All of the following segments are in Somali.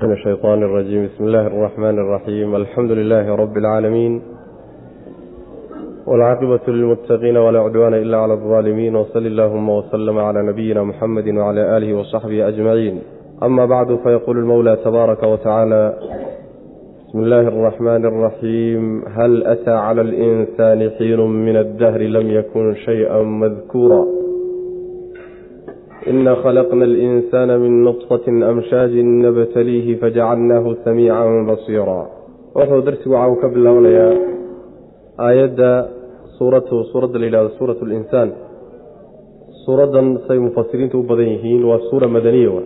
من الشيطان الرجيم بسم الله الرحمن الرحيم الحمد لله رب العالمين والعاقبة للمتقين ولا عدوان إلا على الظالمين وصل اللهم وسلم على نبينا محمد وعلى آله وصحبه أجمعين أما بعد فيقول المولى تبارك وتعالى بسم الله الرحمن الرحيم هل أتى على الإنسان حين من الدهر لم يكن شيئا مذكورا إنا خلقنا الإنسان من نطفة أمشاج نبتليه فجعلناه سميعا بصيرا wuxuu darsigu caaw ka bilownayaa aayadda suuratu suuradda la yidhahdo suurat linsaan suuraddan say mufasiriintu u badan yihiin waa suura madaniya w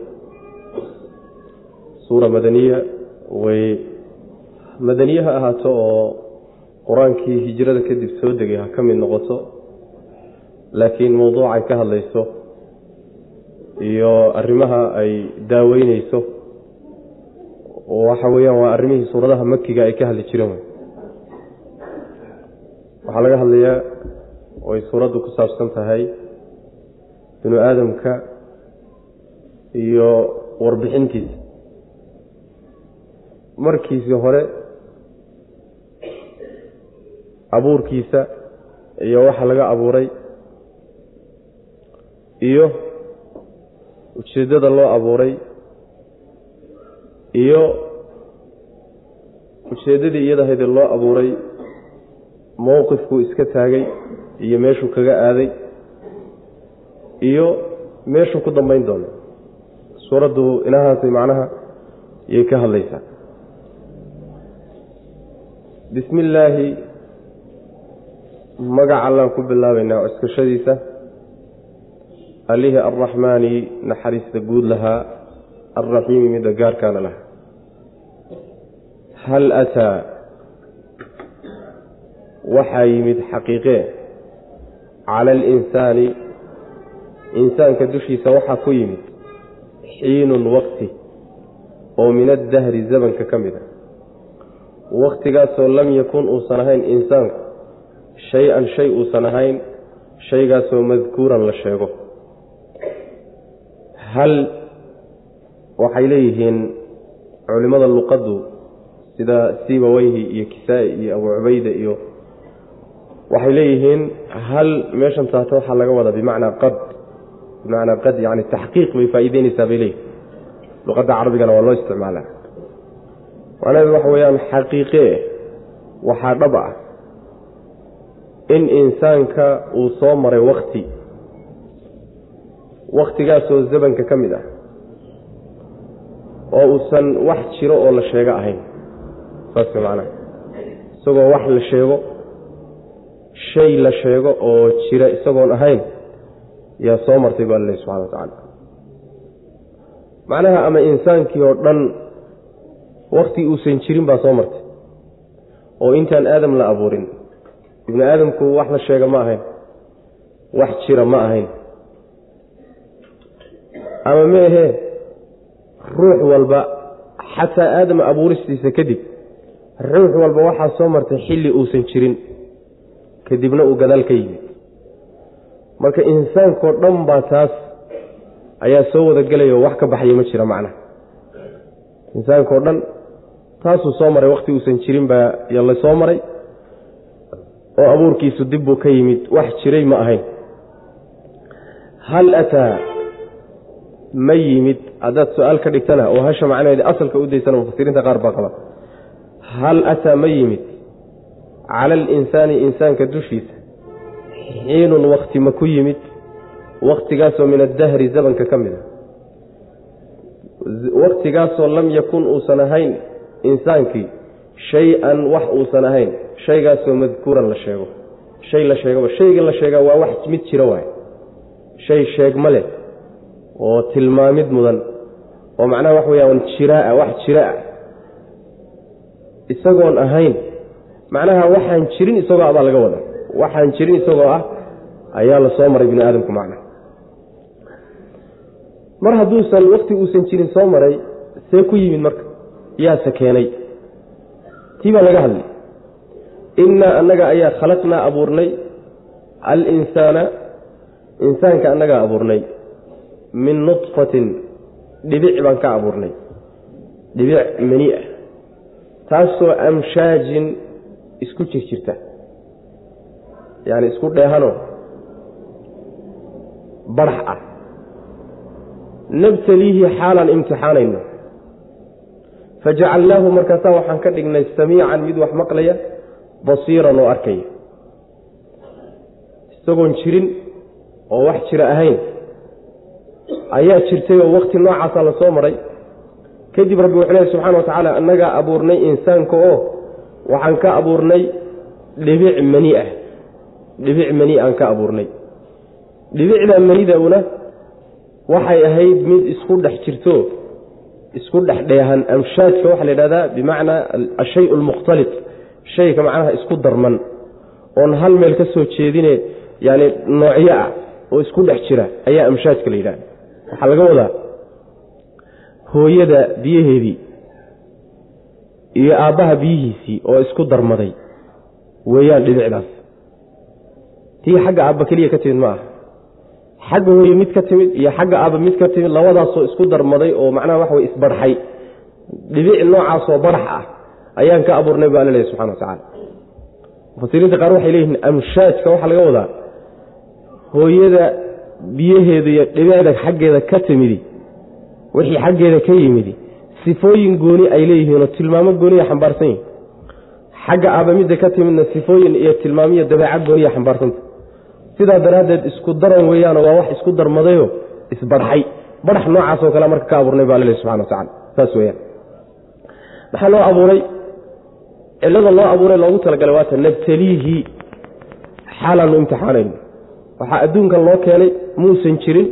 suura madaniya way madaniye ha ahaato oo qur-aankii hijrada kadib soo degay ha ka mid noqoto laakiin mowduucay ka hadlayso iyo arrimaha ay daaweyneyso waxa weeyaan waa arrimihii suuradaha makiga ay ka hadli jireen waxaa laga hadlayaa oay suuraddu ku saabsan tahay binu aadamka iyo warbixintiisa. Markiisii hore abuurkiisa iyo waxa laga abuuray iyo ujeeddada loo abuuray iyo ujeeddadii iyadahaydee loo abuuray mowqifkuu iska taagay iyo meeshuu kaga aaday iyo meeshuu ku dambayn doono suuraddu inahaasay macnaha yay ka hadlaysaa. Bismi illaahi magac allaan ku bilaabaynaa cuskashadiisa allihii arraxmaani naxariista guud lahaa alraxiimi midda gaarkaana lahaa hal ataa waxaa yimid xaqiiqee cala alinsaani insaanka dushiisa waxaa ku yimid xiinun waqti oo min addahri zamanka ka mid a. Wakhtigaasoo lam yakun uusan ahayn insaanku shay-an shay uusan ahayn shaygaasoo madkuuran la sheego hal waxay leeyihiin culimmada luqaddu sida sibaweyhi iyo kisaa-i iyo abu cubayda iyo waxay leeyihiin hal meeshan taata waxaa laga wadaa bimacnaa qad bimacnaa qad yani taxqiiq bay faa'iideyneysaa bay leeyihiin luqadda carabigana waa loo isticmaalaa. Macnaheedu waxa weeyaan xaqiiqee waxaa dhab ah in insaanka uu soo maray wakti wakhtigaasoo zamanka ka mid ah oo uusan wax jiro oo la sheego ahayn. Saas macnaha. Isagoo wax la sheego shay la sheego oo jira isagoon ahayn yaa soo martay baa lalehi subxana wa tacaala macnaha ama insaankii oo dhan wakti uusan jirin baa soo martay. Oo intaan aadam la abuurin ibni aadamku wax la sheega ma ahayn wax jira ma ahayn ama meehee ruux walba xataa aadam abuuristiisa kadib ruux walba waxaa soo martay xilli uusan jirin kadibna uu gadaal ka yimid. Marka insaankao dhan baa taas ayaa soo wada gelayo wax ka baxaya ma jira macnaha insaankao dhan taasuu soo maray wakhti uusan jirin baa la soo maray oo abuurkiisu dib buu ka yimid wax jiray ma ahayn. Hal ataa ma yimid haddaad su'aal ka dhigtana oo hasha macnaheedi asalka u daysana mufasiriinta qaar baa qaba. Hal ataa ma yimid? Cala alinsaani insaanka dushiisa. Xiinun wakti ma ku yimid? Wakhtigaasoo min addahri zamanka ka mid a wakhtigaasoo lam yakun uusan ahayn insaankii shay-an wax uusan ahayn shaygaasoo madkuuran la sheego. Shay la sheegaba shayga la sheegaa waa wax mid jiro waay shay sheegma leh oo tilmaamid mudan oo macnaha wax weyaan jiraa wax jira. Ah isagoon ahayn macnaha waxaan jirin isagoo abaa laga wada waxaan jirin isagoo ah ayaa la soo maray bini aadamku macnaha. Mar hadduusan wakti uusan jirin soo maray see ku yimid marka yaase keenay tii baa laga hadlay. Innaa annaga ayaa khalaqnaa abuurnay. Alinsaana insaanka annagaa abuurnay min nudfatin dhibic baan ka abuurnay. Dhibic mani ah. Taasoo amshaajin isku jirjirta. Yacani isku dheehano. Barax ah. Nabtaliihi xaalaan imtixaanayno. Fajacalnaahu markaasaa waxaan ka dhignay samiican mid wax maqlaya basiiran oo arkaya. Isagoon jirin oo wax jira ahayn ayaa jirtay oo wakti noocaasaa la soo maray. Kadib rabbi wuxuu lehy subxana wa tacaala annagaa abuurnay insaanka oo waxaan ka abuurnay dhibic mani ah. Dhibic mani aan ka abuurnay. Dhibicda manidawna waxay ahayd mid isku dhex jirto isku dhex dheehan amshaajka waxaa la yidhahdaa bimacnaa ashay almukhtalit shayga macnaha isku darman oon hal meel ka soo jeedine yani noocyo ah oo isku dhex jira ayaa amshaajka la yidhahda waxaa laga wadaa hooyada biyaheedii iyo aabbaha biyihiisii oo isku darmaday. Weeyaan dhibicdaas. Tii xagga aabba keliya ka timid ma aha. Xagga hooye mid ka timid iyo xagga aabba mid ka timid labadaasoo isku darmaday oo macnaha waxa wey isbarxay. Dhibic noocaasoo barax ah ayaan ka abuurnay bu alla lehy subxana wa tacaala. Mufasiriinta qaar waxay leeyihiin amshaajka waxaa laga wadaa hooyada biyaheeda iyo dhibicda xaggeeda ka timidi wixii xaggeeda ka yimidi sifooyin gooni ay leeyihiinoo tilmaamo gooniya xambaarsan yihiin xagga aaba midda ka timidna sifooyin iyo tilmaamiyo dabeecad gooniya xambaarsanta sidaa daraaddeed isku daran weeyaano waa wax isku darmadayo isbarxay barax noocaasoo kale marka ka abuurnay baa lalehy subxana wa tacala saas weyaan maxaa loo abuuray cillada loo abuuray loogu talagalay waata nabtaliihi xaalaanu imtixaanayno waxaa adduunkan loo keenay muusan jirin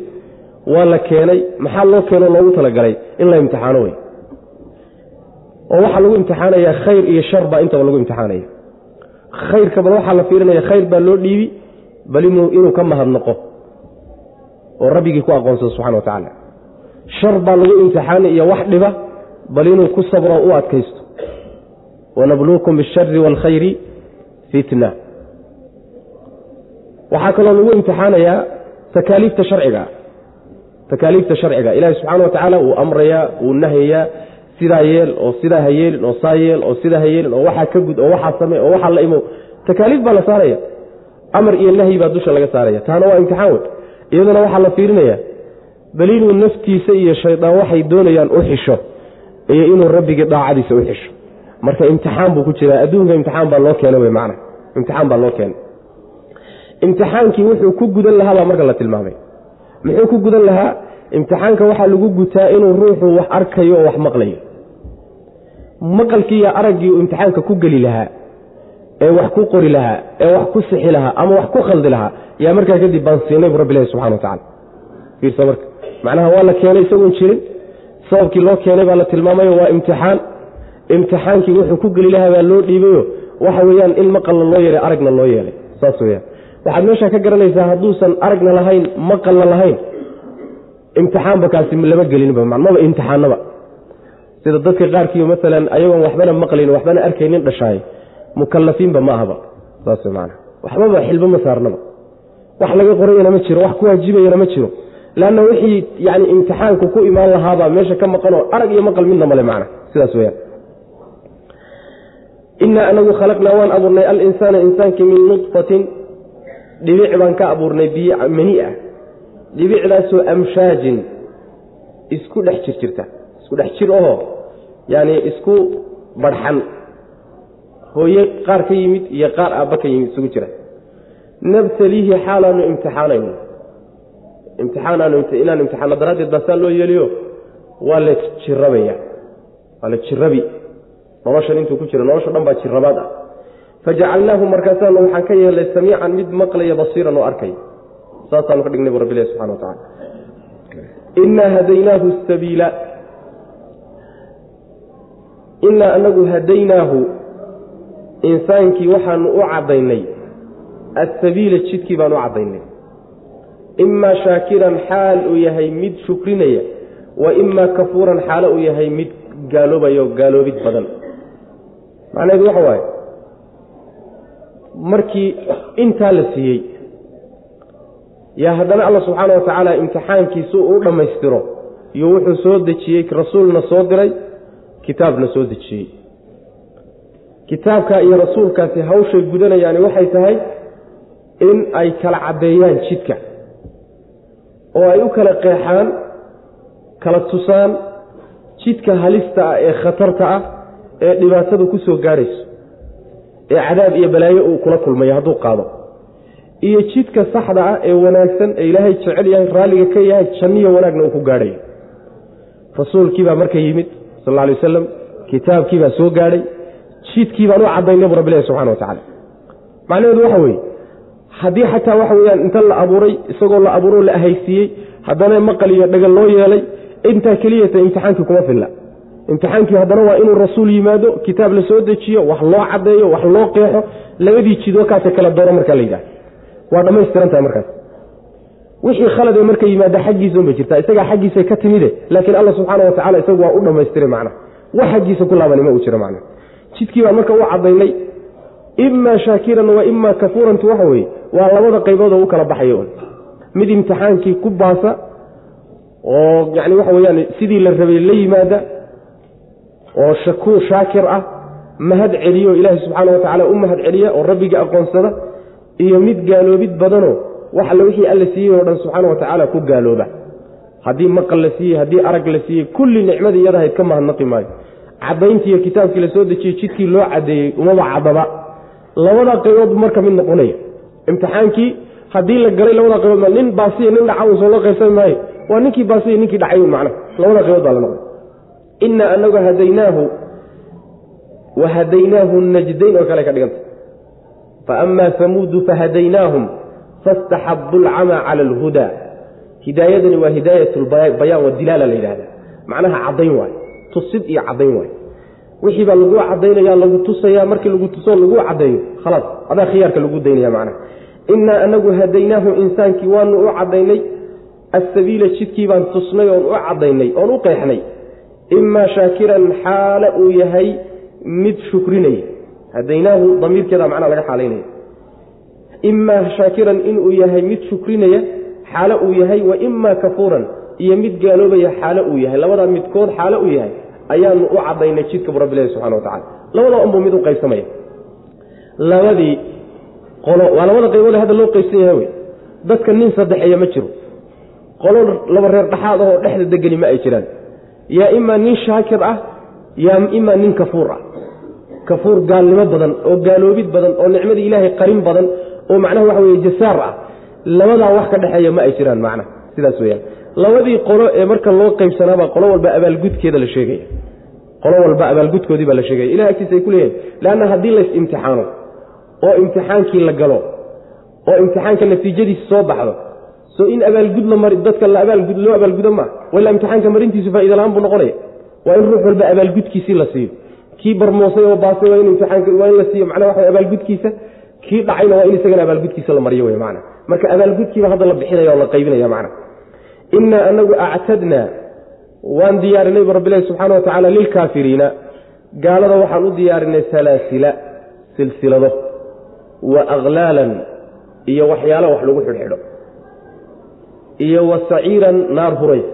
waa la keenay maxaa loo keeno loogu talagalay? In la imtixaano wey oo waxaa lagu imtixaanayaa khayr iyo shar baa intaba lagu imtixaanaya khayrka bal waxaa la fiirinaya khayr baa loo dhiibi bal inuu ka mahadnaqo oo rabbigii ku aqoonsado subxana wa tacaala shar baa lagu imtixaanay iyo wax dhiba bal inuu ku sabro u adkaysto. Wanabluukum bishari waalkhayri fitna waxaa kaloo lagu imtixaanayaa takaaliifta sharciga. Takaaliifta sharciga. Ilaahi subxaana wa tacaala wuu amrayaa wuu nahyayaa sidaa yeel oo sidaa ha yeelin oo saa yeel oo sidaa ha yeelin oo waxaa ka gud oo waxaa samey oo waxaa la imo. Takaaliif baa la saaraya. Amar iyo nahyi baa dusha laga saaraya. Taana waa imtixaan wey. Iyaduna waxaa la fiirinaya. Bal inuu naftiisa iyo shaydaan waxay doonayaan u xisho iyo inuu rabbigii daacadiisa u xisho. Marka imtixaan buu ku jiraa. Adduunka imtixaan baa loo keenay wey macna. Imtixaan baa loo keenay imtixaankii wuxuu ku gudan lahaa baa marka la tilmaamay. Muxuu ku gudan lahaa? Imtixaanka waxaa lagu gutaa inuu ruuxu wax arkayo oo wax maqlayo. Maqalkii iyo araggii uu imtixaanka ku geli lahaa ee wax ku qori lahaa ee wax ku sixi lahaa ama wax ku khaldi lahaa yaa markaa kadib baan siinay bu rabbi ilahi subxana wa tacala fiirsa marka. Macnaha waa la keenay isagoon jirin. Sababkii loo keenay baa la tilmaamayo waa imtixaan. Imtixaankii wuxuu ku geli lahaa baa loo dhiibayo. Waxa weeyaan in maqalna loo yeelay aragna loo yeelay. Saas weyaan waxaad meeshaa ka garanaysaa hadduusan aragna lahayn maqalna lahayn. Imtixaanba kaasi lama gelinba imtixaanaba. Sida dadka qaarkiiyo maalan ayagoon waxbana maqlayn waxbana arkaynin dhashaay mukalafiinba ma ahaba. Saas man waxbaba xilbo ma saarnaba. Wax laga qorayana ma jiro wax ku waajibayana ma jiro. Leanna wixii yani imtixaanku ku imaan lahaabaa meesha ka maqanoo arag iyo maqal midna male macna. Sidaas weyaan inaa anagu khalaqnaa waan abuurnay alinsaana insaankii min nudfatin dhibic baan ka abuurnay biyo mani ah. Dhibicdaasoo amshaajin isku dhex jir jirta isku dhex jir ahoo yani isku barxan. Hooye qaar ka yimid iyo qaar aabba ka yimid isugu jira. Nabtaliihi xaalaanu imtixaanayno. Imtixaanaanu inaan imtixaano daraaddeed baa saa loo yeeliyo waa la jirabaya waa la jirabi noloshan intuu ku jira nolosha dhan baa jirabaad ah fajacalnaahu markaasaanu waxaan ka yeelnay samiican mid maqlaya basiiran oo arkaya saasaanu ka dhignay bu rabbi ilahi subxana wa tacala inaa hadaynaahu sabiila inaa anagu hadaynaahu insaankii waxaanu u caddaynay asabiila jidkii baanu u caddaynay imaa shaakiran xaal uu yahay mid shukrinaya wa imaa kafuuran xaalo uu yahay mid gaaloobayo gaaloobid badan macnaheedu waxa waaye markii intaa la siiyey. Yaa haddana alla subxaana wa tacaala imtixaankiisu u dhammaystiro iyo wuxuu soo dejiyey rasuulna soo diray kitaabna soo dejiyey. Kitaabka iyo rasuulkaasi hawshay gudanayaani waxay tahay in ay kala caddeeyaan jidka oo ay u kala qeexaan kala tusaan jidka halista ah ee khatarta ah ee dhibaatadu ku soo gaadhayso ee cadaab iyo balaayo uu kula kulmayo hadduu qaado. Iyo jidka saxda ah ee wanaagsan ee ilaahay jecel yahay raalliga ka yahay janniyo wanaagna uu ku gaadhayo rasuulkiibaa marka yimid sal alay wasalam kitaabkiibaa soo gaadhay jidkii baan u caddaynay bu rabbilahi subxana wa tacala macnaheedu waxa weeye haddii xataa waxa weyaan inta la abuuray isagoo la abuuro la ahaysiiyey haddana maqal iyo dhagal loo yeelay intaa keliyata imtixaankii kuma filla imtixaankii haddana waa inuu rasuul yimaado kitaab la soo dejiyo wax loo caddeeyo wax loo qeexo labadii jid wakaasa kala dooro markaa la yidhaha waa dhammaystiran tahay markaas. Wixii khalad ee marka yimaada xaggiisa unbay jirtaa isagaa xaggiisa ka timide laakiin alla subxaana wa tacala isagu waa u dhammaystiray macnaha wax xaggiisa ku laabani ma uu jiro macnaha jidkii baan marka u caddaynay imaa shaakiran wa imaa kafuurantu waxa weeye waa labada qaybood oo u kala baxaya un. Mid imtixaankii ku baasa oo yacni waxa weeyaan sidii la rabay la yimaada oo shakuur shaakir ah mahad celiyo o ilaahay subxaana wa tacaala u mahad celiya oo rabbiga aqoonsada iyo mid gaaloobid badanoo wax alle wixii alla siiyey oo dhan subxaana wa tacaala ku gaalooba. Haddii maqal la siiyey haddii arag la siiyey kulli nicmadii iyadahayd ka mahadnaqi maayo. Caddayntiiyo kitaabkii la soo dejiyey jidkii loo caddeeyey umaba caddaba. Labada qaybood marka mid noqonaya. Imtixaankii haddii la galay labada qaybood nin baasiya nin dhaca uusoo loo qaybsami maayo. Waa ninkii baasiya ninkii dhacay un macnaha. Labada qaybood baa la noqday inna anagu hadaynaahu wa hadaynaahu najdayn oo kale ka dhiganta. Fa amaa hamuudu fahadaynaahum fastaxabu alcamaa cala alhudaa hidaayadani waa hidaayat lbayaan wadilaala la yidhahda macnaha caddayn waayo tusid iyo caddayn waayo wixii baa laguu caddaynaya lagu tusaya markii lagu tusoo laguu caddeeyo khalaas adaa khiyaarka lagu daynaya macnaha. Innaa anagu hadaynaahu insaankii waanu u caddaynay assabiila jidkii baan tusnay oon u caddaynay oon u qeexnay imaa shaakiran xaale uu yahay mid shukrinaya. Hadaynaahu damiirkeeda macnaa laga xaalaynaya. Imaa shaakiran inuu yahay mid shukrinaya xaale uu yahay wa imaa kafuuran iyo mid gaaloobaya xaale uu yahay. Labadaa midkood xaale uu yahay ayaanu u caddaynay jidka bu rabbilahi subxana wa tacala labada unbuu mid u qaybsamaya. Labadii qolo waa labada qaybood hadda loo qaybsan yahay wey dadka nin saddexeeya ma jiro. Qolo laba reer dhaxaad ahoo dhexda degani ma ay jiraan yaa imaa nin shaakir ah yaa imaa nin kafuur ah. Kafuur gaalnimo badan oo gaaloobid badan oo nicmadii ilaahay qarin badan oo macnaha waxa weye jasaar ah. Labadaa wax ka dhexeeya ma ay jiraan macnaha sidaas weyaan labadii qolo ee marka loo qaybsanaabaa qolo walba abaalgudkeeda la sheegaya. Qolo walba abaalgudkoodii baa la sheegaya. Ilah agtiisa ay ku leeyahay leanna haddii lays imtixaano oo imtixaankii la galo oo imtixaanka natiijadiisa soo baxdo so in abaalgud dadka loo abaalgudo maa walaa imtixaanka marintiisu faa'iida la'aan buu noqonaya waa in ruux walba abaalgudkiisii la siiyo. Kii barmoosay oo baasay waa in waa la siiyo. Macnaha waxa abaalgudkiisa kii dhacayna waa in isagana abaalgudkiisa la mariyo wey macna marka abaalgudkiiba hadda la bixinaya oo la qaybinaya macna innaa anagu actadnaa waan diyaarinay bu rabbilahi subxaana wa tacaala lilkaafiriina gaalada waxaan u diyaarinay salaasila silsilado. Wa aklaalan iyo waxyaalo wax lagu xidhxidho iyo wa saciiran naar hurays.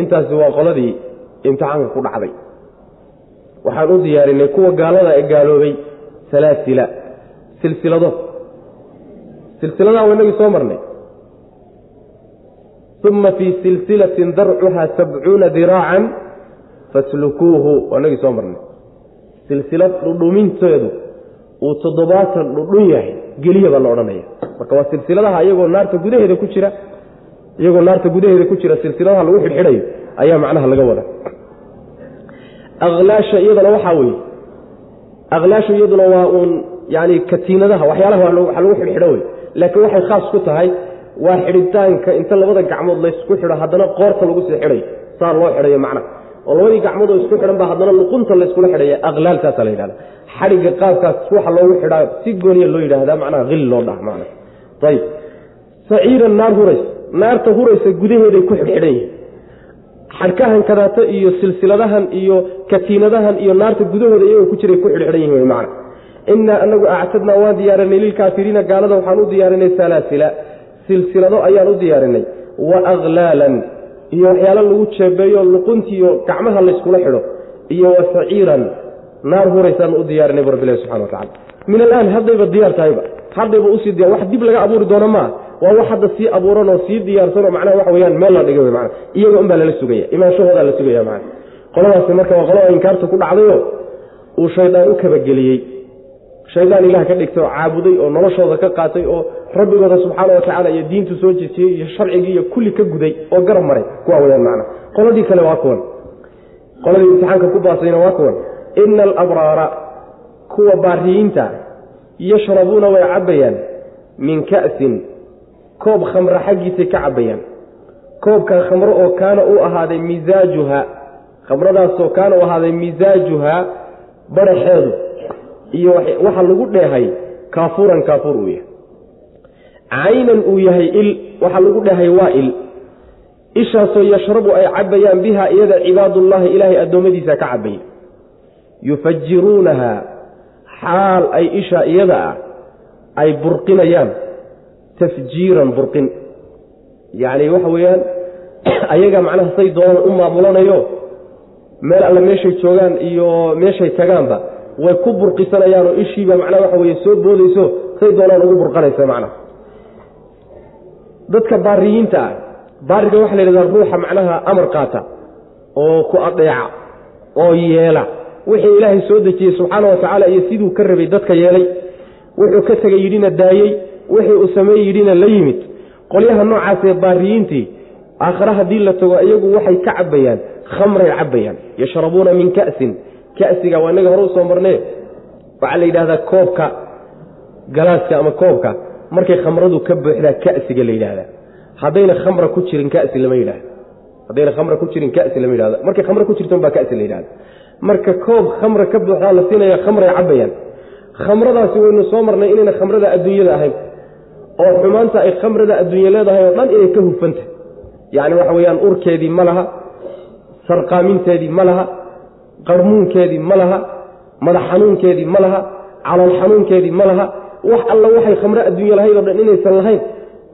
Intaasi waa qoladii imtixaanka ku dhacday. Waxaan u diyaarinay kuwa gaalada ee gaaloobay salaasila silsilado. Silsiladaha waa inagii soo marnay. Uma fii silsilatin darcuha sabcuuna diraacan faslukuuhu waa inagii soo marnay. Silsilad dhudhuminteedu uu toddobaatan dhudhun yahay. Geliya baa la odhanaya marka waa silsiladaha iyagoo naarta gudaheeda ku jira iyagoo naarta gudaheeda ku jira silsiladaha lagu xidhxidhayo ayaa macnaha laga wada aklaasha iyadana waxaa weeye. Aklaasha iyaduna waa uun yani katiinadaha waxyaalaha waxa lagu xidhxidho wey laakiin waxay khaas ku tahay waa xidhitaanka inta labada gacmood laysku xidho haddana qoorta lagu sii xidhayo saa loo xidhayo macnaha oo labadii gacmood oo isku xidhan baa haddana luqunta layskula xidhaya aklaaltaasaa la yidhahda. Xadhigga qaabkaas ruuxa loogu xidhaa si gooniya loo yidhaahdaa macnaha hil loo dhaha macna ayib saciiran naar hurays naarta huraysa gudaheeday ku xidhxidhan yihiin xadhkahan kadaata iyo silsiladahan iyo katiinadahan iyo naarta gudahooda iyagoo ku jiray ku xidhxidhan yihiin macna. Innaa anagu actadnaa waan diyaarinay lilkaafiriina gaalada waxaan u diyaarinay salaasila. Silsilado ayaan u diyaarinay. Wa aklaalan iyo waxyaalo lagu jeebeeyo luquntiiyo gacmaha layskula xidho iyo wa saciiran naar huraysaan u diyaarinay bu rabbilahi subxana watacala min alaan haddayba diyaar tahayba haddayba u sii diya wax dib laga abuuri doono maa waa wax hadda sii abuuran oo sii diyaarsan oo macnaha waxa weyaan meel la dhigay mana iyaga unbaa lala sugaya imaanshahoodaa la sugaya mana qoladaasi marka waa qolada inkaarta ku dhacdayo uu shaydaan u kabageliyey shaydaan ilaah ka dhigtay oo caabuday oo noloshooda ka qaatay oo rabbigooda subxaana watacaala iyo diintu soo jejiyey iyo sharcigii iyo kulli ka guday oo garab maray kuwa weyaan macna. Qoladii kale waa kuwan. Qoladii imtixaanka ku baasayna waa kuwan. Ina alabraara kuwa baariyiinta yashrabuuna way cabbayaan min ka'sin koob khamra xaggiisay ka cabbayaan. Koobkan khamro oo kaana u ahaaday misaajuha khamradaasoo kaana u ahaaday misaajuhaa baraxeedu iyo waxa lagu dheehay kaafuuran kaafuur uu yahay. Caynan uu yahay il waxa lagu dheehay waa il. Ishaasoo yashrabu ay cabbayaan biha iyada cibaadullaahi ilaahay addoommadiisa ka cabbaya yufajiruunaha xaal ay isha iyada ah ay burqinayaan. Tafjiiran burqin. Yacni waxa weeyaan ayaga macnaha say doonaan u maamulanayo meel alle meeshay joogaan iyo meeshay tagaanba way ku burqisanayaan oo ishiiba macnaha waxa weye soo boodayso say doonaan ugu burqanaysa macnaha. Dadka baariyiinta ah baariga waxa la yidhahdaa ruuxa macnaha amar qaata oo ku adeeca oo yeela. Wixii ilaahay soo dejiyey subxaana wa tacaala iyo siduu ka rabay dadka yeelay. Wuxuu ka tegay yidhina daayey wixii uu sameey yidhina la yimid. Qolyaha noocaasee baariyiintii aakhare haddii la tago iyagu waxay ka cabbayaan khamray cabbayaan. Yashrabuuna min ka'sin ka'siga waa inaga hore u soo marnee. Waxaa la yidhahdaa koobka galaaska ama koobka. Markay khamradu ka buuxdaa ka'siga la yidhahdaa haddayna khamra ku jirin kasi lama yidhahdo haddayna khamra ku jirin kasi lama yidhahdo markay khamra ku jirton baa kasi la yidhahda marka koob khamra ka buuxdaa la siinaya khamray cabbayaan. Khamradaasi waynu soo marnay inayna khamrada adduunyada ahayn. Oo xumaanta ay khamrada adduunya leedahay oo dhan inay ka hufanta yacni waxa weeyaan urkeedii ma laha sarqaaminteedii ma laha qarmuunkeedii ma laha madax xanuunkeedii ma laha calool xanuunkeedii ma laha wax alla waxay khamro adduunya lahayd oo dhan inaysan lahayn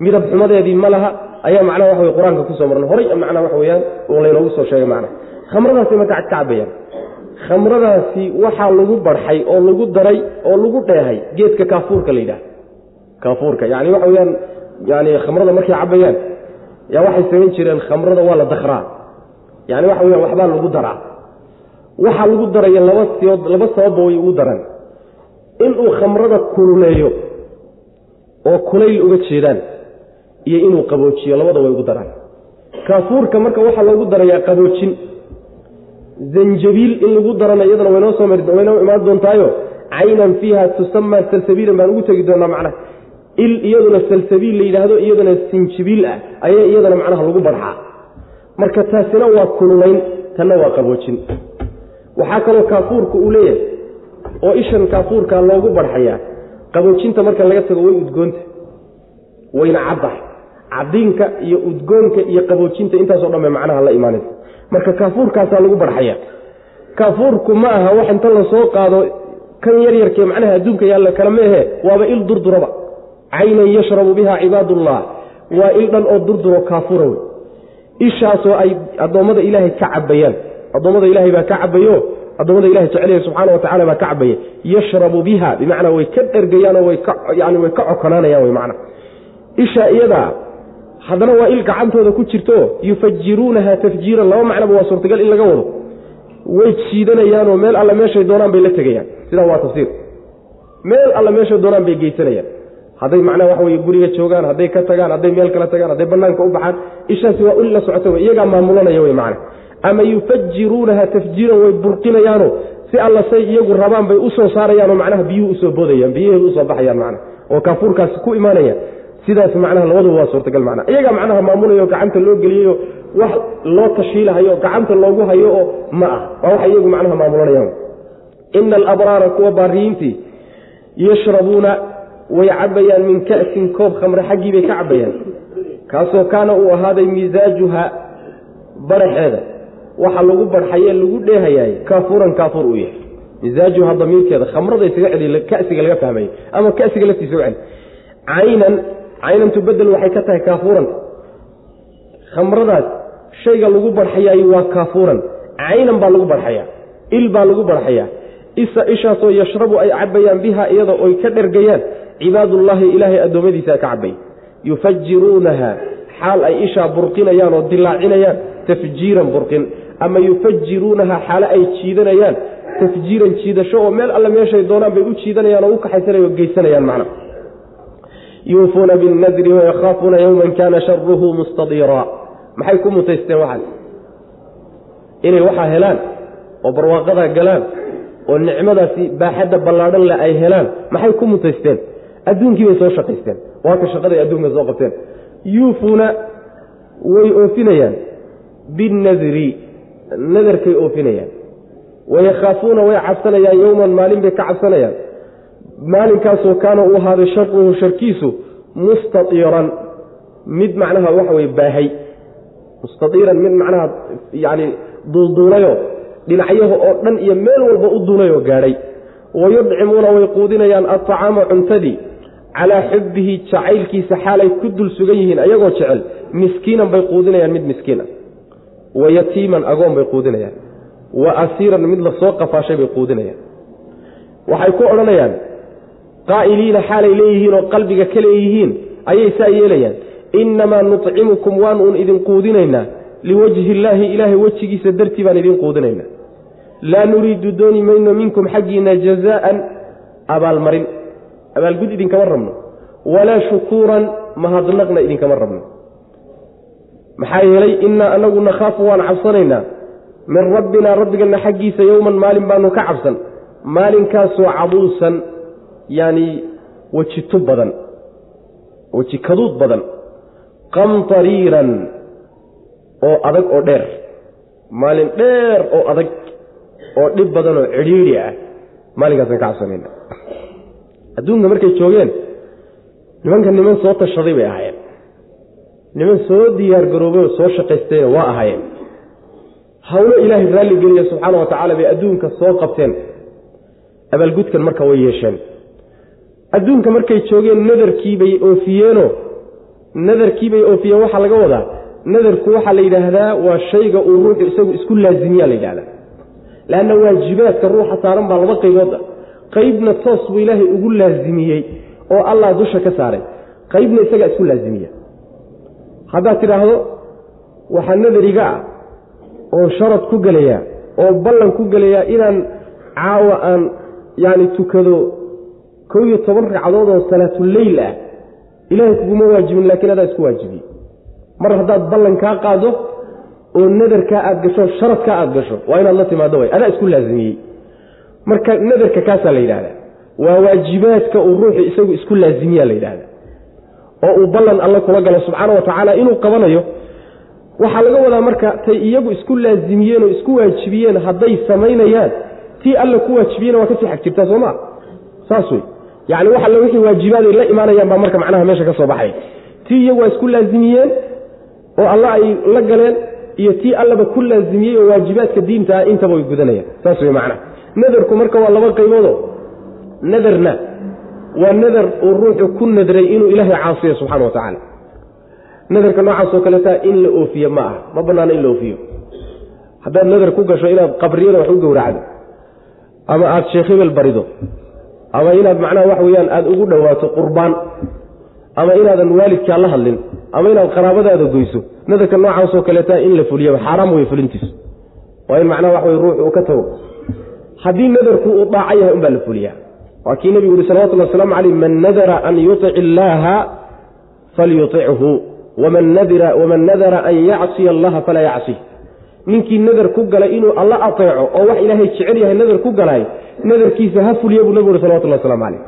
midab xumadeedii ma laha ayaa macnaha waxa wey qur'aanka ku soo marnay. Horay macnaha waxa weyaan oo laynoogu soo sheegay macnaha. Khamradaasi ka cabayaan khamradaasi waxaa lagu barxay oo lagu daray oo lagu dheehay geedka kaafuurka la yidhaha kaafuurka yani waxa weyaan yani khamrada markay cabayaan yaa waxay samayn jireen khamrada waa la dakraa yani waxa weyan waxbaa lagu daraa waxaa lagu daraya laba siyood laba sababba way ugu daran inuu khamrada kululeeyo oo kulayl uga jeedaan iyo inuu qaboojiyo labada way ugu daraan. Kaafuurka marka waxaa loogu darayaa qaboojin. Zanjabiil in lagu darana iyadana waynoo soo mari waynoo imaan doontaayo. Caynan fiiha tusamaa salsabiilan baan ugu tegi doonaa macnaha. Il iyaduna salsabiil la yidhaahdo iyadana sinjibiil ah ayaa iyadana macnaha lagu barxaa. Marka taasina waa kululayn tanna waa qaboojin waxaa kaloo kaafuurka uu leeyahay oo ishan kaafuurka loogu barxayaa qaboojinta marka laga tago way udgoonta wayna caddahay cadiinka iyo udgoonka iyo qaboojinta intaasoo dhan bay macnaha la imaanaysa. Marka kaafuurkaasaa lagu barxaya. Kaafuurku ma aha wax inta la soo qaado kan yaryarkee macnaha adduunka yaalla kale meehe waaba il durduraba. Caynan yashrabu biha cibaadullah waa il dhan oo durduro kaafura wey ishaasoo ay addoommada ilaahay ka cabayaan addoommada ilaahay baa ka cabayo addoommada ilahay jecelaya subxaana wa tacala baa ka cabaya yashrabu biha bimacnaa way ka dhergayaanoo way ka yani way ka cokonaanayaan wey macna isha iyadaa haddana waa il gacantooda ku jirto yufajiruunaha tafjiiran laba macnaba waa suurtagal in laga wado. Way jiidanayaanoo meel alle meeshay doonaan bay la tegayaan. Sidaa waa tafsiir. Meel alle meeshay doonaan bay geysanayaan. Hadday macnaha waxa weye guriga joogaan hadday ka tagaan hadday meel kala tagaan hadday banaanka u baxaan ishaasi waa il la socota wey iyagaa maamulanaya wey macna ama yufajiruunaha tafjiiran way burqinayaano. Si alla say iyagu rabaan bay u soo saarayaanoo macnaha biyuhu u soo boodayaan biyaheedu u soo baxayaan macna oo kaafuurkaasi ku imaanaya. Sidaas macnaha labaduba waa suurtagal macna. Iyagaa macnaha maamulayo gacanta loo geliyeyo wax loo tashiilahayo gacanta loogu hayo oo ma ah. Waa waxa iyagu macnaha maamulanayaan. Ina alabraara kuwa baariyiintii yashrabuuna way cabayaan min ka'sin koob khamre xaggii bay ka cabayaan kaasoo kaana uu ahaaday misaajuha baraxeeda waxa lagu barxaye lagu dheehayaay kaafuuran kaafuur uu yahay. Misaajuha damiirkeeda khamrada isaga celi kasiga laga fahmaya ama kasiga laftiisa u celi caynan caynantu bedel waxay ka tahay kaafuuranta khamradaas shayga lagu barxayaay waa kaafuuran. Caynan baa lagu barxayaa il baa lagu barxayaa. Isa ishaasoo yashrabu ay cabayaan biha iyada oy ka dhergayaan cibaadullaahi ilaahay addoommadiisa ka cabay yufajiruunaha xaal ay ishaa burqinayaan oo dilaacinayaan tafjiiran burqin ama yufajiruunaha xaale ay jiidanayaan. Tafjiiran jiidasho oo meel alle meeshay doonaan bay u jiidanayaan oo u kaxaysanaya o geysanayaan macna. Yuufuuna binnadri wayakhaafuuna yowman kaana sharuhu mustadiira. Maxay ku mutaysteen waxaas inay waxaa helaan oo barwaaqadaa galaan oo nicmadaasi baaxadda ballaadhan le ay helaan. Maxay ku mutaysteen? Adduunkii bay soo shaqaysteen. Waa shaqaday adduunka soo qabteen. Yuufuuna way oofinayaan binnadri nadarkay oofinayaan. Wayakhaafuuna way cabsanayaan yowman maalin bay ka cabsanayaan. Maalinkaasoo kaana u ahaaday sharuhu sharkiisu mustaiiran mid macnaha waxa weye baahay. Mustaiiran mid macnaha yani duulduulayo dhinacyaha oo dhan iyo meel walba u duulayoo gaadhay. Wayudcimuuna way quudinayaan alطacaama cuntadii calaa xubbihi jacaylkiisa xaalay ku dul sugan yihiin ayagoo jecel miskiinan bay quudinayaan mid miskiin ah wa yatiiman agoon bay quudinayaan. Wa asiiran mid la soo qafaashay bay quudinayaan. Waxay ku odhanayaan qaa'iliina xaalay leeyihiin oo qalbiga ka leeyihiin ayay saa yeelayaan. Innamaa nucimukum waan uun idin quudinaynaa. Liwajhi illaahi ilaahay wejigiisa dartii baan idin quudinaynaa. Laa nuriidu dooni mayno minkum xaggiina jazaa'an abaalmarin. Abaalgud idinkama rabno. Walaa shukuuran mahadnaqna idinkama rabno maxaa yeelay innaa anagu nakhaafu waan cabsanaynaa. Min rabbinaa rabbigana xaggiisa yowman maalin baanu ka cabsan. Maalinkaasoo cabuusan yani weji tub badan weji kaduud badan qamtariiran oo adag oo dheer. Maalin dheer oo adag oo dhib badan oo cidhiidhi ah maalinkaasaan ka cabsanayna adduunka markay joogeen nimanka niman soo tashaday bay ahaayeen niman soo diyaar garoobay oo soo shaqaystayna waa ahaayeen. Hawlo ilaahay raalli geliya subxaana wa tacaala bay adduunka soo qabteen. Abaalgudkan marka way yeesheen. Adduunka markay joogeen nadarkiibay oofiyeenoo nadarkiibay oofiyeen waxaa laga wadaa nadarku waxaa la yidhaahdaa waa shayga uu ruuxu isagu isku laazimiya la yidhahdaa leanna waajibaadka ruuxa saaran baa laba qaybooda qaybna toos buu ilaahay ugu laazimiyey oo allah dusha ka saaray. Qaybna isagaa isku laazimiya haddaad tidhaahdo waxaa nadariga ah oo sharad ku gelayaa oo ballan ku gelayaa inaan caawa aan yacni tukado kow iyo toban ragcadood oo salaatuleyl ah. Ilaahay kuguma waajibin laakiin adaa isku waajibiyey mar haddaad ballan kaa qaado oo nadarkaa aad gasho sharadkaa aad gasho waa inaad la timaado way. Adaa isku laazimiyey. Marka nadarka kaasaa la yidhahdaa waa waajibaadka uu ruuxu isagu isku laazimiyaa la yidhahda oo uu ballan alle kula galo subxaana wa tacaala inuu qabanayo waxaa laga wadaa marka tay iyagu isku laazimiyeen oo isku waajibiyeen hadday samaynayaan tii alle ku waajibiyena waa ka sii xag jirtaa soo maa saas wey yacni wax alle wixii waajibaaday la imaanayaan baa marka macnaha meesha ka soo baxay. Tii iyagu waa isku laazimiyeen oo alle ay la galeen iyo tii alleba ku laazimiyey oo waajibaadka diinta ah intaba way gudanayaan. Saas wey macnaha. Nadarku marka waa laba qayboodo nadarna waa nadar uu ruuxu ku nadray inuu ilaahay caasiyo subxana wa tacaala. Nadarka noocaasoo kaleeta in la oofiye ma aha ma banaano in la oofiyo. Haddaad nadar ku gasho inaad qabriyada wax u gowracdo ama aada sheekh hebel barido ama inaad macnaha wax weeyaan aada ugu dhowaato qurbaan ama inaadan waalidkaa la hadlin ama inaad qaraabadaada goyso nadarka noocaasoo kaleeta in la fuliyaba xaaraam wey fulintiisu. Waa in macnaha wax wey ruux uu ka tago. Haddii nadarku uu daaco yahay unbaa la fuliyaa waa kii nebigu uhi salawatulli waslamu caleyh man nadara an yutic illaaha falyutichu waman nadara an yacsiya allaha falaa yacsih ninkii nadar ku galay inuu alla ateeco oo wax ilaahay jecel yahay nadar ku galay nadarkiisa ha fuliya buu nebigu uhi salawatulli waslamu caleyh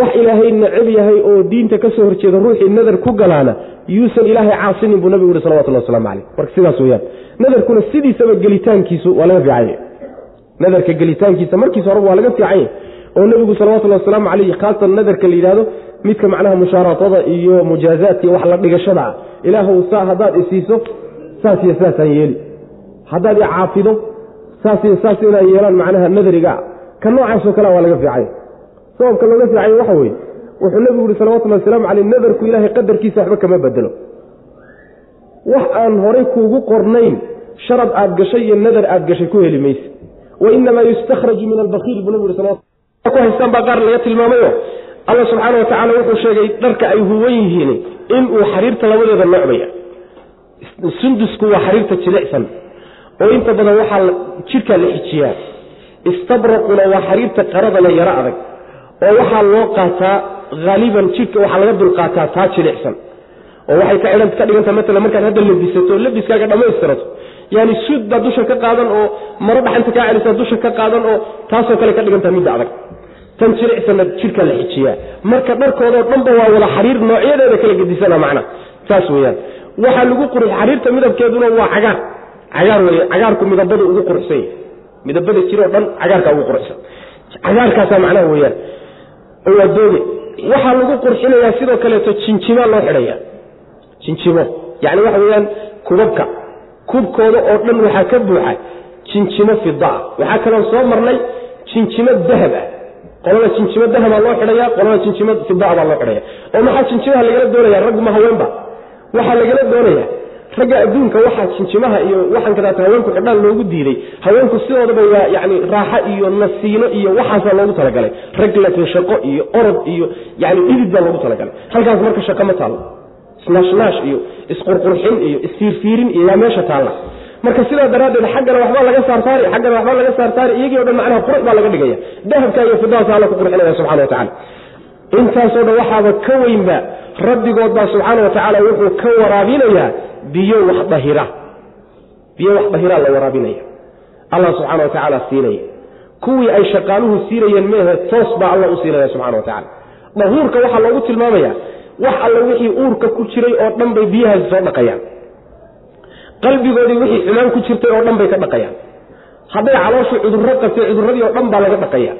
wax ilaahay necab yahay oo diinta ka soo horjeeda ruuxii nadar ku galaana yuusan ilaahay caasinin buu nebigu uhi salawatulli waslamu caleyh marka sidaas weyaan nadarkuna sidiisaba gelitaankiisu waa laga fiicanya nadarka gelitaankiisa markiisa horeba waa laga fiicanya oo nebigu salawatullhi wasalaamu caleyh khaasatan nadarka la yidhahdo midka macnaha mushaaratada iyo mujaazaadka wax la dhigashada ah. Saa haddaad isiiso saas iyo saasaan yeeli. Haddaad i caafido saas iyo saas inaan yeelaan macnaha nadarigaa ka noocaasoo kalea waa laga fiicanya sababka looga fiicanya waxa weeye wuxuu nebigu yihi salawatullahi wasalaamu caleyh nadarku ilaahay qadarkiisa waxba kama bedelo. Wax aan horay kuugu qornayn sharad aad gashay iyo nadar aad gashay ku heli mayse wa inamaa yustakhraju min albakiil buu nabigu yuri ku haystaan baa qaar laga tilmaamayo. Alla subxaana wa tacaala wuxuu sheegay dharka ay huwan yihiin inuu xariirta labadeeda noocbaya sundusku waa xariirta jilicsan. Oo inta badan waxaa jidhkaa la xijiyaa. Istabraquna waa xariirta qaradana yaro adag. Oo waxaa loo qaataa haaliban jidhka waxaa laga dulqaataa taa jilicsan. Oo waxay ka dhiganta maala markaad hadda labisato labiskaaga dhammaystirato. Yani baa dusha ka qaadan oo maro dhaxanta kaa celisaa dusha ka qaadan oo taasoo kale ka dhigantaa midda adag tan jilicsanna jidhkaa la xijiyaa marka dharkoodao dhanba waa wada xariir noocyadeeda kala gedisana macna. Saas weyaan waxaa lagu qur xariirta midabkeeduna waa cagaar. Cagaar wey cagaarku midabada ugu quruxsan yahy midabada jiroo dhan cagaarka ugu quruxsan. Cagaarkaasaa macnaha weyaan waa waxaa lagu qurxinayaa sidoo kaleeto jinjimaa loo xidhaya. Jinjimo yani waxa weyaan kubabka. Kubkooda oo dhan waxaa ka buuxa jinjimo fidaa waxaa kaloo soo marnay jinjimo dahab ah qolada jinjimo dahabaa loo xidhaya qolada jinjimo fidaa baa loo xidhaya oo maxaa jinjimaha lagala doonaya ragguma haweenba. Waxaa lagala doonaya ragga adduunka waxaa jinjimaha iyo waxaan kadaata haweenku xidhaan loogu diiday. Haweenku sidoodaba waa yani raaxo iyo nasiino iyo waxaasaa loogu talagalay. Rag laakiin shaqo iyo orod iyo yani dhidid baa loogu talagalay. Halkaas marka shaqo ma taallo isnaashnaash iyo isqurqurxin iyo isfiirfiirin iyo yaa meesha taalla marka sidaa daraaddeed xaggana waxbaa laga saarsaari xaggana waxbaa laga saarsaari iyagii o dhan macnaha qurux baa laga dhigaya. Dahabka iyo fidaasa alla ku qurxinaya subxana wa tacala intaasoo dhan waxaaba ka weynba rabbigood baa subxaana wa tacaala wuxuu ka waraabinayaa biyo wax dahira. Biyo wax dahiraa la waraabinaya. Allah subxaana wa tacaala siinaya. Kuwii ay shaqaaluhu siinayeen meehe toos baa alla u siinaya subxana wa tacala dahuurka waxaa loogu tilmaamaya wax alla wixii uurka ku jiray oo dhan bay biyahaasi soo dhaqayaan qalbigoodii wixii xumaan ku jirtay oo dhan bay ka dhaqayaan. Hadday calooshu cudurro qabtay cudurradii oo dhan baa laga dhaqaya.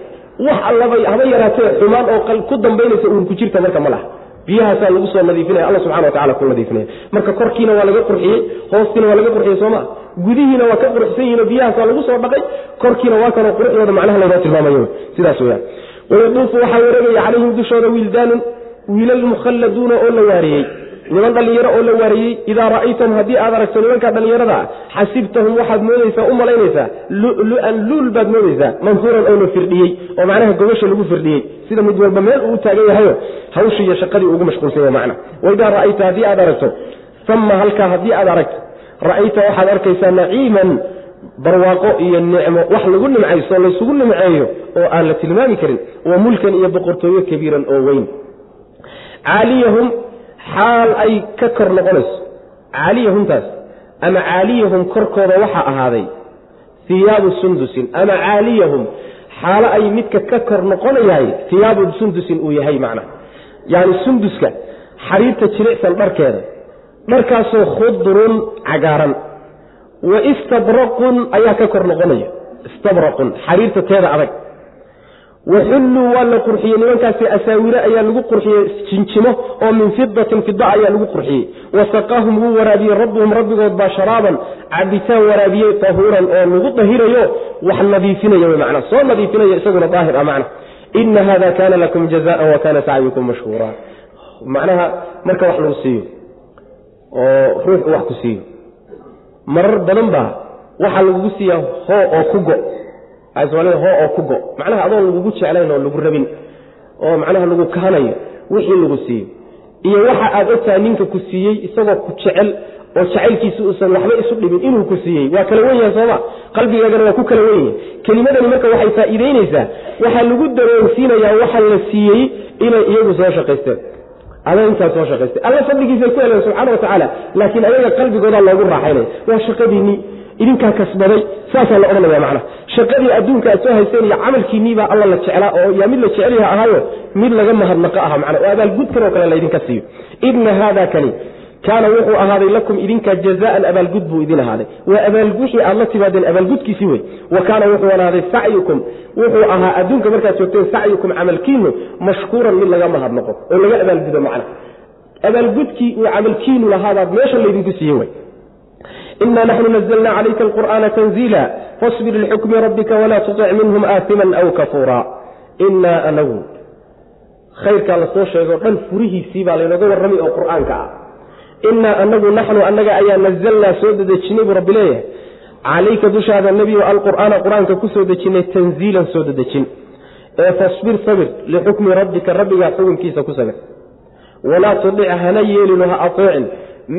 Wax allaba haba yaraatee xumaan oo ku dambaynaysa uur ku jirta marka ma biyahaasaa lagu soo nadiifinaya alla subxana wa tacala ku nadiifinaya. Marka korkiina waa laga qurxiyey hoostiina waa laga qurxiyey sooma gudihiina waa ka quruxsan yihiin biyahaasaa lagu soo dhaqay korkiina waa kanoo quruxdooda macnaha laynoo tilmaamayo. Sidaas weyaan wayaduufu waxaa wareegaya calayhim dushooda wiildaanun wiilal mukhalladuuna oo la waariyey niman dhallinyaro oo la waariyey idaa ra'aytahum haddii aad aragto nimankaa dhallinyarada ah xasibtahum waxaad moodaysaa u malaynaysaa lu'lu'an luul baad moodaysaa manfuuran oo la firdhiyey oo macnaha gogasha lagu firdhiyey. Sida mid walba meel uu taagan yahayo hawshii iyo shaqadii ugu mashquulsanya macna. Waidaa ra'ayta haddii aad aragto ama halkaa haddii aad aragto ra'ayta waxaad arkaysaa naciiman barwaaqo iyo nicmo wax lagu nimcayso laysugu nimceeyo oo aan la tilmaami karin wa mulkan iyo boqortooyo kabiiran oo weyn xaal ay ka kor noqonayso. Caaliyahumtaas ama caaliyahum korkooda waxaa ahaaday hiyaabu sundusin ama caaliyahum xaalo ay midka ka kor noqonayahay hiyaabu sundusin uu yahay macnaha yacni sunduska xariirta jilicsan dharkeeda dharkaasoo khudrun cagaaran. Wa istabraqun ayaa ka kor noqonaya. Istabraqun xariirta teeda adag waxulluu waa la qurxiyey nimankaasi asaawire ayaa lagu qurxiyey jinjimo oo min fidatin fida ayaa lagu qurxiyey. Wasaqaahum wuu waraabiyey rabbuhum rabbigood baa sharaaban cabitaan waraabiyey tahuuran oo lagu dahirayo wax nadiifinaya w mana soo nadiifinaya isaguna daahir ah macna ina hada kana lakum jazaan wa kana sacyukum mashhuura macnaha marka wax lagu siiyo oo ruux wax ku siiyo marar badan baa waxaa lagugu siiyaa hoo oo ku go soomaalida hoo oo ku go. Macnaha adoon lagugu jeclayn oo lagu rabin oo macnaha lagu kahanayo wixii lagu siiyo iyo waxa aad ogtahay ninka ku siiyey isagoo ku jecel oo jacaylkiisa uusan waxba isu dhibin inuu ku siiyey. Waa kala wen sooma qalbigaagana waa ku kala wen kelimadani marka waxay faa'iideynaysaa waxaa lagu dareensiinayaa waxa la siiyey inay iyagu soo shaqaysteen. Ada intaa soo shaqaystay alla fadligiisay ku heleen subxana wa tacaala laakiin ayaga qalbigoodaa loogu raaxaynaya waa shaqadiinnii idinkaa kasbaday saasaa la odhanaya macnaha shaqadii adduunka aad soo haysteen iyo camalkiinniibaa alla la jeclaa oo yaa mid la jecelyaha ahaayo mid laga mahadnaqo aha macna. Oo abaalgudkan oo kale laydinka siiyo. Ina haada kani kaana wuxuu ahaaday lakum idinka jazaan abaalgud buu idin ahaaday. Waa wixii aad la timaadeen abaalgudkiisii wey wa kaana wuxuu ahaaday sacyukum. Wuxuu ahaa adduunka markaad joogteen sacyukum camalkiinu mashkuuran mid laga mahadnaqo oo laga abaalgudo macna. Abaalgudkii uu camalkiinu lahaabaad meesha laydinku siiye ina naxnu nazlna calayka alqur'aana tanziila fasbir lixukmi rabbika walaa tutic minhum aatiman aw kafuura inaa anagu khayrkaa la soo sheegoo dhan furihiisii baa laynooga warramay oo qur'aanka ah innaa anagu naxnu annaga ayaa nazalnaa soo dedejinay buu rabbi leeyahay calayka dushaada nebiyo alqur'aana qur'aanka ku soo dejinay tanziilan soo dedejin ee fasbir sabir lixukmi rabbika rabbigaa xukunkiisa ku sabir walaa tudic hana yeelino ha ateecin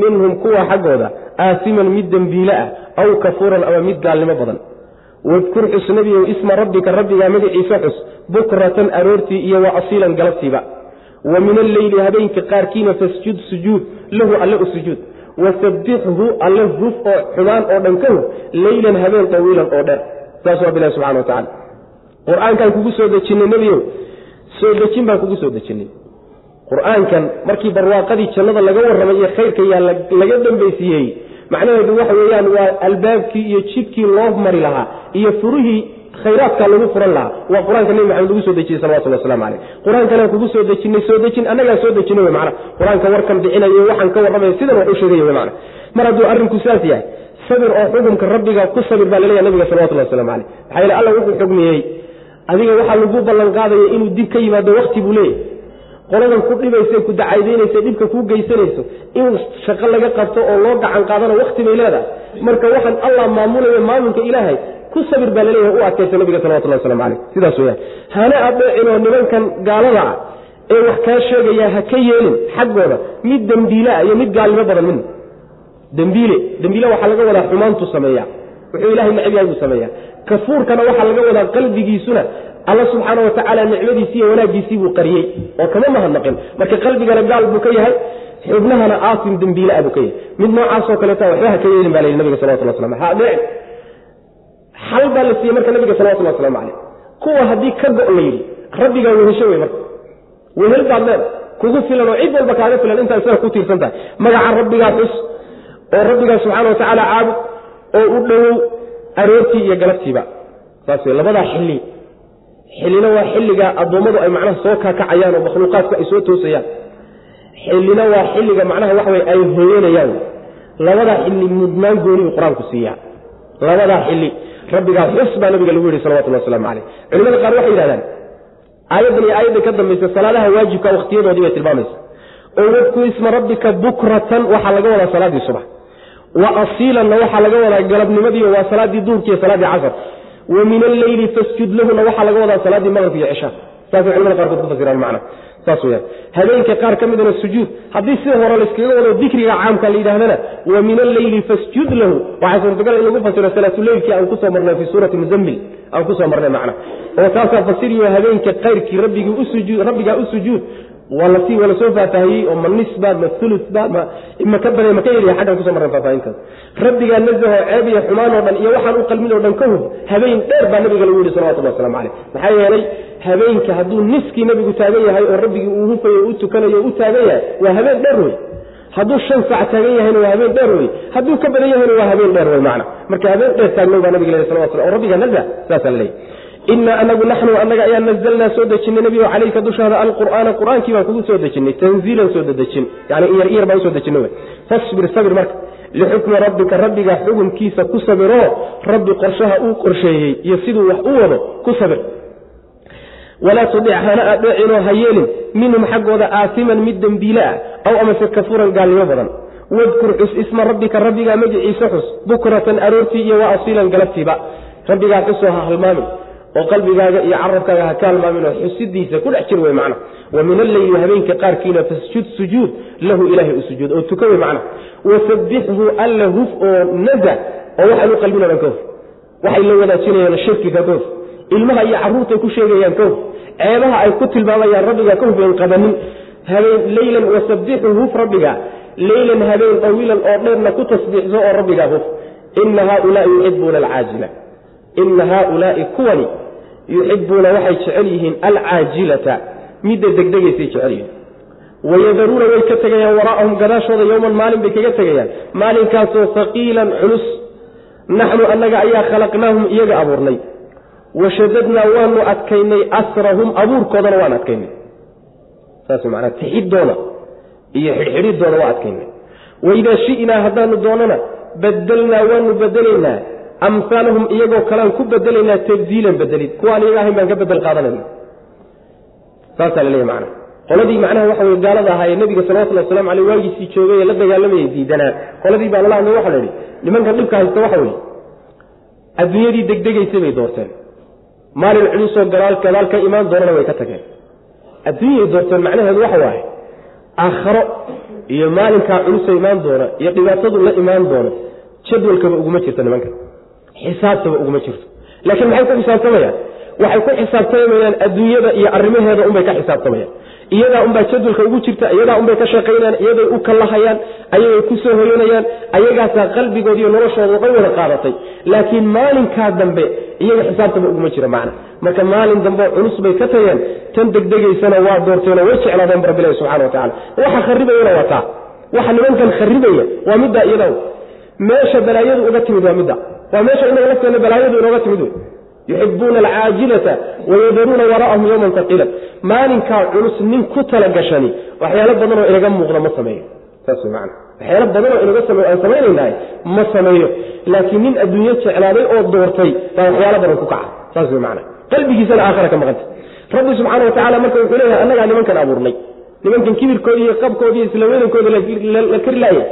minhum kuwa xaggooda aasiman mid dembiile ah aw kafuuran ama mid gaalnimo badan. Wadkur xus nebiyow isma rabbika rabbigaa magaciisa xus bukratan aroortii iyo wa asiilan galabtiiba. Wa min alleyli habeenka qaarkiina fasjud sujuud lahu alle u sujuud. Wasabbixhu alle huf oo xumaan oo dhan ka huf leylan habeen tawiilan oo dheer. Saas waa bilahi subxana wa tacala qur'aankaan kugu soo dejinnay nebiyow soo dejin baan kugu soo dejinnay qur'aankan markii barwaaqadii jannada laga warramay iyo khayrka yaa laga dambaysiiyey macnaheedu waxa weeyaan waa albaabkii iyo jidkii loo mari lahaa iyo furihii khayraadka lagu furan lahaa. Waa qur'aanka nebi maxamed lagu soo dejiyey salawatullah waslamu caleyh qur'aankanaan kugu soo dejinay soo dejin annagaa soo dejinay wey macana qur'aanka warkan bixinayo waxaan ka warramaya sidan wax u sheegaya wey macana mar hadduu arrinku saas yahay sabir oo xukumka rabbiga ku sabir baa la leeyahay nabiga salawatullahi waslamu caleyh maxaa yeele alla wuxuu xugmiyey adiga waxaa lagu ballan qaadaya inuu dib ka yimaado wakti buu leeyahy qoladan ku dhibaysa ku dacaydaynaysa dhibka kuu geysanayso in shaqo laga qabto oo loo gacan qaadana wakti bay leedahay. Marka waxaan allah maamulaya maamulka ilaahay ku sabir baa la leeyahay u adkaysa nabiga salawatullah waslamu caleyh sidaas weyaan hana adeecin oo nimankan gaalada ah ee wax kaa sheegaya ha ka yeelin xaggooda mid dembiilea iyo mid gaalnimo badan midna dembiile dembiile waxaa laga wadaa xumaantu sameeya wuxuu ilahay yahay buu sameeya kafuurkana waxaa laga wadaa qalbigiisuna alla subxaana wa tacaala nicmadiisii iyo wanaaggiisii buu qariyey oo kama mahadnaqin marka qalbigana gaal buu ka yahay xubnahana aasim dembiilea buu ka yahay. Mid noocaasoo kaleeta waxba ka yeelin ba la yidhi nabiga salawatullah waslam ha adeecin xal baa la siiyey marka nabiga salawatullah waslamu caleyh kuwa haddii ka go' la yidhi rabbigaa wehesho wey marka. Wehel baad leeda kugu filan oo cid walba kaaga filan intaa isaga ku tiirsan tahay. Magaca rabbigaa xus oo rabbigaa subxaana wa tacaala caabud oo u dhowow aroortii iyo galabtiiba. Saas wey labadaa xilli xillina waa xilliga addoommadu ay macnaha soo kaakacayaan oo makhluuqaadku ay soo toosayaan. Xillina waa xilliga macnaha waxa wey ay hooyanayaan labadaa xilli mudnaan goonibu qur'aanku siiyaa. Labadaa xilli rabbigaa xus baa nabiga lagu yihi salawatullah waslamu caleyh culimada qaar waxay yidhahdaan aayaddan iyo aayadda ka dambaysa salaadaha waajibka wakhtiyadoodii bay tilmaamaysa oo wadku isma rabbika bukratan waxaa laga wadaa salaaddii subax. Wa asiilanna waxaa laga wadaa galabnimadiiyo waa salaaddii duurka iyo casar wa min alleyli fasjud lahuna waxaa laga wadaa salaaddii maqribka iyo cishaa saasay culimada qaarkood ku fasiraan macna. Saas weyaan habeenka qaar ka midana sujuud. Haddii sida hore layskaga wado dikriga caamka la yidhahdana wa min alleyli fasjud lahu. Waxaa suurtagal in lagu fasiro salaatuleylkii aan ku soo marnay fi suurati muzammil. Aan ku soo marnay macna. Oo taasaa fasiriyo habeenka usujuud rabbigaa u waa la sii waa la soo faahfaahiyey oo ma nisba ma ulutba ma ma ka baday ma ka yeliya xaggan kuso marnay faahfaahintaas rabbigaa nazaho ceeb iyo xumaan oo dhan iyo waxaan u qalmin oo dhan ka hub habeen dheer baa nabiga lagu yihi salawatullah waslamu caleyh maxaa yeelay habeenka hadduu niskii nabigu taagan yahay oo rabbigii uu hufayo u tukanayo u taagan yahay waa habeen dheer wey hadduu shan saac taagan yahayna waa habeen dheer wey hadduu ka badan yahayna waa habeen dheer wey macna. Marka habeen dheer taagnow baa nabiga lehy salawat oo rabbiga naza saasaa la leeyahy inaa anagu naxnu anaga ayaa nazalnaa soo dejinay nebigo calayka dushaada alqur'aana qur'aankii baan kugu soo dejinay tanziilan soo dedejin yani iyar baan u soo dejinay wy fasbir sabir marka lixukmi rabbika rabbiga xukunkiisa ku sabiroo rabbi qorshaha uu qorsheeyey iyo siduu wax u wado ku sabir. Walaa tudic hana adeecinoo ha yeelin minhum xaggooda aasiman mid dembiile ah aw amase kafuran gaalnimo badan. Wadkur xus isma rabbika rabbigaa magiciisa xus bukratan aroortii iyo wa asiilan galabtiiba. Rabbigaa xusoo ha halmaamin oo qalbigaaga iyo carabkaaga ha ka halmaamin oo xusidiisa ku dhex jir wey macna. Wa min alleyli habeenka qaarkiina fasjud sujuud lahu ilaahay u sujuud oo tuka wey macna. Wasabbixhu alla huf oo naza oo waxaan u qalbin o dhan ka huf waxay la wadaajinayaan shirkiga ka huf ilmaha iyo carruurtay ku sheegayaan ka huf ceebaha ay ku tilmaamayaan rabbiga ka huf en qabanin. Habeen leylan wasabbixu huf rabbiga. Leylan habeen dawiilan oo dheerna ku tasbiixso oo rabbigaa huf ina haaulaai yuxibuuna alcaajila. Ina haaulaai kuwani yuxibuuna waxay jecel yihiin alcaajilata midda degdegaysay jecel yihiin. Wayadaruuna way ka tegayaan waraa'ahum gadaashooda yowman maalin bay kaga tegayaan. Maalinkaasoo haqiilan culus naxnu annaga ayaa khalaqnaahum iyaga abuurnay. Washadadnaa waanu adkaynay asrahum abuurkoodana waan adkaynay. Saas manaa tixidooda iyo xidhxidhidooda waa adkaynay. Waidaa shi'naa haddaanu doonana badelnaa waanu bedelaynaa amhaalahum iyagoo kalean ku bedelaynaa tabdiilan bedelid kuwaan iyaga ahayn baan ka bedel qaadanayna saasaa la leeyahy macana qoladii macnaha waxa wey gaalada ahaa ee nebiga salawatulli waslamu aleyh waagiisii joogay ee la dagaalamayay diidanaa. Qoladii baa lala hadlay waxa la idhi nimankan dhibka haysta waxa weye adduunyadii degdegaysay bay doorteen. Maalin culusoo gadaal ka imaan doonana way ka tageen. Adduunyay doorteen macnaheedu waxa waaye aakharo iyo maalinkaa culusa imaan doona iyo dhibaatadu la imaan doono jadwalkaba uguma jirto nimankan xisaabtaba uguma jirto. Laakiin maxay ku xisaabtamayaan? Waxay ku xisaabtamayaan adduunyada iyo arrimaheeda unbay ka xisaabtamayaan. Iyadaa unbaa jadwalka ugu jirta iyadaa unbay ka shaqaynayaan iyaday u kallahayaan ayagay ku hoyanayaan ayagaasaa qalbigooda iyo noloshooda dhan wada qaadatay. Laakiin maalinkaa dambe iyaga xisaabtaba uguma jira macna. Marka maalin dambe culus bay ka tageen tan degdegaysana waa doorteenoo way jeclaadeen bu rabbilahi subxana wa tacala waxa kharibayana waa taa. Waxa nimankan kharibaya waa middaa iyada meesha balaayadu uga timid waa midda waa meesha inaga lafteena balaayadu inooga timid wey yuxibuuna alcaajilata wayadaruuna waraa'ahum yowman taqiilan maalinkaa culus nin ku talagashani waxyaalo badan oo inaga muuqda ma sameeyo saas macana waxyaalo badan oo inaga sameeyo aan samaynaynahay ma sameeyo laakiin nin adduunyo jeclaaday oo doortay baa waxyaalo badan ku kaca saas wey macana qalbigiisana aakhara ka maqanta rabbi subxaana wa tacala marka wuxuu leeyahay annagaa nimankan abuurnay nimankan kibirkooda iyo qabkooda iyo isla weynankooda la kari laaya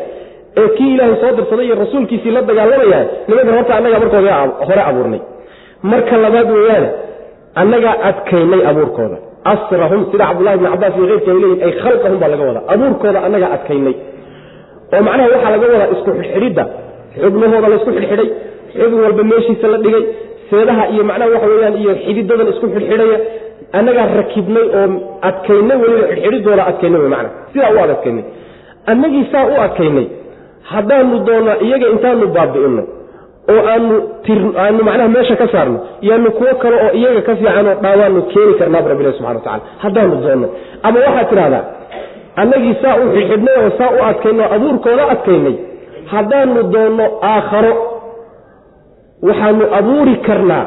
ee kii ilaahay soo dirsaday iyo rasuulkiisii la dagaalamaya nimankan horta annagaa markooda hore abuurnay. Marka labaad weeyaane annagaa adkaynay abuurkooda. Asrahum sida cabdullahi bni cabbaas iyo keyrka ay leeyihiin ay khalqahum baa laga wadaa. Abuurkooda annagaa adkaynay. Oo macnaha waxaa laga wadaa isku xidhxidhidda. Xubnahooda la isku xidhxidhay. Xubin walba meeshiisa la dhigay. Seedaha iyo macnaha waxa weyaan iyo xididadan isku xidhxidhaya. Annagaa rakibnay oo adkaynay weliba xidhxidhidooda adkaynay wy macana sidaa u ad adkaynay annagii saa u adkaynay haddaanu doonna iyaga intaanu baabi'inno oo aanu aanu macnaha meesha ka saarno yaanu kuwo kale oo iyaga ka fiican oo dhaawaanu keeni karnaab rabbilahi subxana wa tacala haddaanu doonno. Ama waxaad tidhahdaa annagii saa u xidxidhnay oo saa u adkaynay oo abuurkooda adkaynay haddaanu doonno aakharo waxaanu abuuri karnaa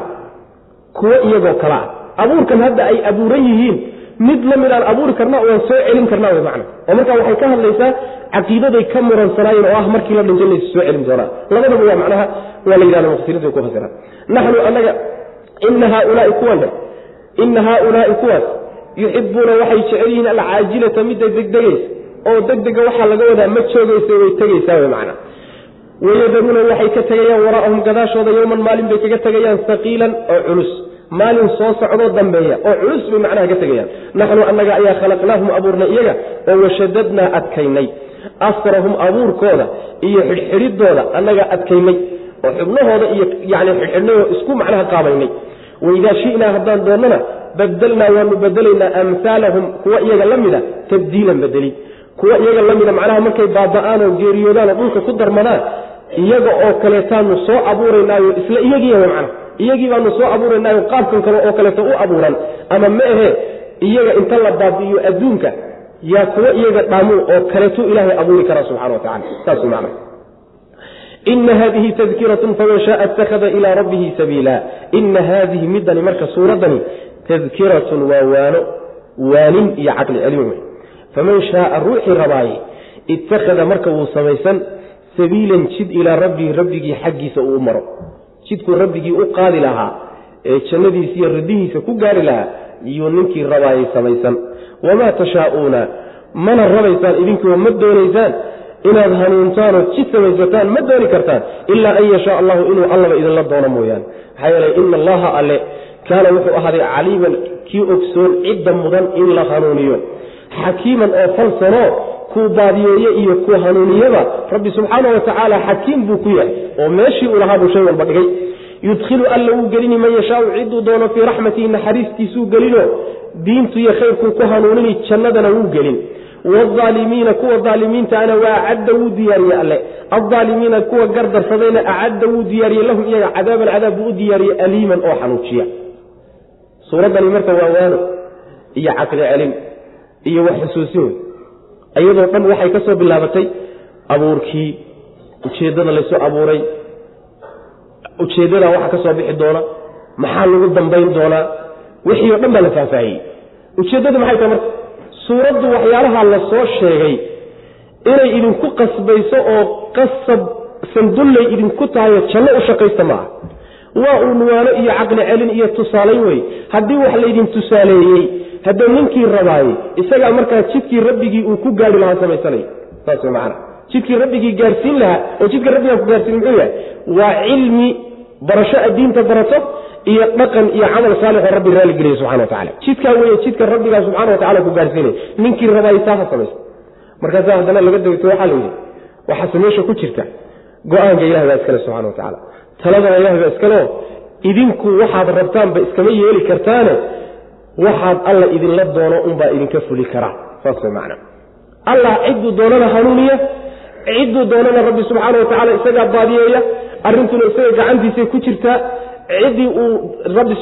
kuwo iyagoo kale ah. Abuurkan hadda ay abuuran yihiin mid la mid aan abuuri karna waan soo celin karnaa wy macna. Oo markaa waxay ka hadlaysaa caqiidaday ka muransanaayeen oo ah markii la dhinto inaysa soo celin doonaan. Labadaba waa macnaha waa la yidhahda mufasiriintu way ku fasiraan naxnu annaga ina haaulaai kuwan dheh ina haaulaai kuwaas yuxibuuna waxay jecel yihiin alcaajilata midda degdegaysa oo degdega waxaa laga wadaa ma joogaysa way tegaysaa wy macna. Wayadaruuna waxay ka tegayaan waraa'ahum gadaashooda yowman maalin bay kaga tegayaan saqiilan oo culus maalin soo socdoo dambeeya oo culus bay macnaha ka tegayaan. Naxnu annaga ayaa khalaqnaahum abuurnay iyaga oo washadadnaa adkaynay. Asrahum abuurkooda iyo xidhxidhidooda annagaa adkaynay oo xubnahooda iyo yani xidhxidhnay oo isku macnaha qaabaynay. Waidaa shi'naa haddaan doonnana badalnaa waanu bedelaynaa amhaalahum kuwa iyaga la mida tabdiilan bedeli kuwa iyaga la mida macnaha markay baaba'aan oo geeriyoodaan oo dhulka ku darmadaan iyaga oo kaleetaanu soo abuuraynaayo isla iyagiiya macna iyagii baanu soo abuuraynaayo qaabkan kale oo kaleeto u abuuran ama ma ahe iyaga inta la baabi'iyo adduunka yaa kuwa iyaga dhaamuu oo kaleetuu ilaahay abuuri karaa subxana wa tacala saas macna. Ina hadihi tadkiratun faman shaaa ittakhada ilaa rabbihi sabiila. Ina haadihi midani marka suuraddani tadkiratun waa waano waanin iyo caqli celin wey faman shaaa ruuxii rabaaye ittakhada marka wuu samaysan sabiilan jid ilaa rabbihi rabbigii xaggiisa uu u maro jidkuu rabbigii u qaadi lahaa ee jannadiisa iyo radihiisa ku gaari lahaa iyuu ninkii rabaayay samaysan. Wamaa tashaa'uuna? Mana rabaysaan idinkuwa ma doonaysaan? Inaad hanuuntaanoo jid samaysataan ma dooni kartaan? Ilaa an yashaa allahu inuu allaba idinla doono mooyaane. Maxaa yeelay ina allaha alle kaana wuxuu ahaaday caliiman kii ogsoon cidda mudan in la hanuuniyo. Xakiiman oo falsanoo kuu baadiyeeye iyo kuu hanuuniyaba rabbi subxaana wa tacaala xakiim buu ku yahay oo meeshii uu lahaa buu shay walba dhigay. Yudkhilu alla wuu gelini man yashaau ciduu doono fii raxmatihi naxariistiisuu gelino diintu iyo khayrkuu ku hanuunini jannadana wuu gelin. Waalimiina kuwa aalimiintaana waa acadda wuu diyaariye alle. Aaalimiina kuwa gardarsadayna acadda wuu diyaariye lahum iyaga cadaaban cadaab buu u diyaariye aliiman oo xanuujiya suuraddani marka waa waano iyo caqli celin iyo wax xusuusin. wey iyadoo dhan waxay ka soo bilaabatay abuurkii ujeeddada laysoo abuuray. Ujeeddadaa waxa ka soo bixi doona maxaa lagu dambayn doonaa? Wixii o dhan baa la faahfaahiyey. Ujeeddadu maxay tahay marka suuraddu waxyaalaha la soo sheegay inay idinku qasbayso oo qasab sandullay idinku tahayo janno u shaqaysta maaha waa uu nuwaano iyo caqli celin iyo tusaalayn wey haddii wax laydin tusaaleeyey hadda ninkii rabaayey isagaa markaa jidkii rabbigii uu ku gaari lahaa samaysanaya saas macana jidkii rabbigii gaarsiin lahaa oo jidka rabbigaa ku gaarsiin muxuu yahay waa cilmi barasho addiinta barato iyo dhaqan iyo camal saalixoo rabbi raalligeliya subxana wa tacala jidkaa weeye jidka rabbigaa subxana wa tacala ku gaarsiinaya ninkii rabaayey taa ha samaysta markaasaa haddana laga degto waxaa la yidhi. Waxaase meesha ku jirta go'aanka ilahay baa iskale subxana wa tacaala. Taladana ilahay baa iskaleo. Idinku waxaad rabtaanba iskama yeeli kartaane waxaad alla idinla doono unbaa idinka fuli karaa saas way macna. Allah cidduu doonana hanuuniya cidduu doonana rabbi subxaana wa tacala isagaa baadiyeeya arrintuna isaga gacantiisay ku jirtaa ciddii uu rabbi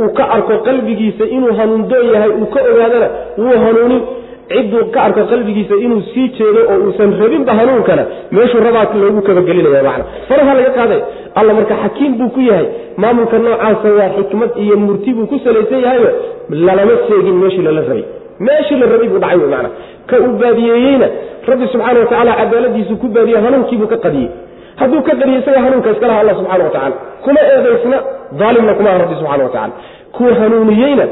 uu ka arko qalbigiisa inuu hanuundoon yahay uu ka ogaadana wuu hanuunin cidduu ka arko qalbigiisa inuu sii jeedo oo uusan rabinba hanuunkana meeshuu rabaa loogu kabagelinaya macna faraha laga qaaday alla marka xakiim buu ku yahay. Maamulka noocaasa waa xikmad iyo murti buu ku salaysan yahayo lalama seegin meeshii lala rabay. Meeshii la rabay buu dhacay wey macna. Ka uu baadiyeeyeyna rabbi subxaana wa tacaala cadaaladiisu ku baadiye hanuunkiibuu ka qadiyey. Hadduu ka qadiye isaga hanuunka iska laha alla subxana wa kuma eedaysna daalimna kuma aha rabbi subxana wa kuwa hanuuniyeyna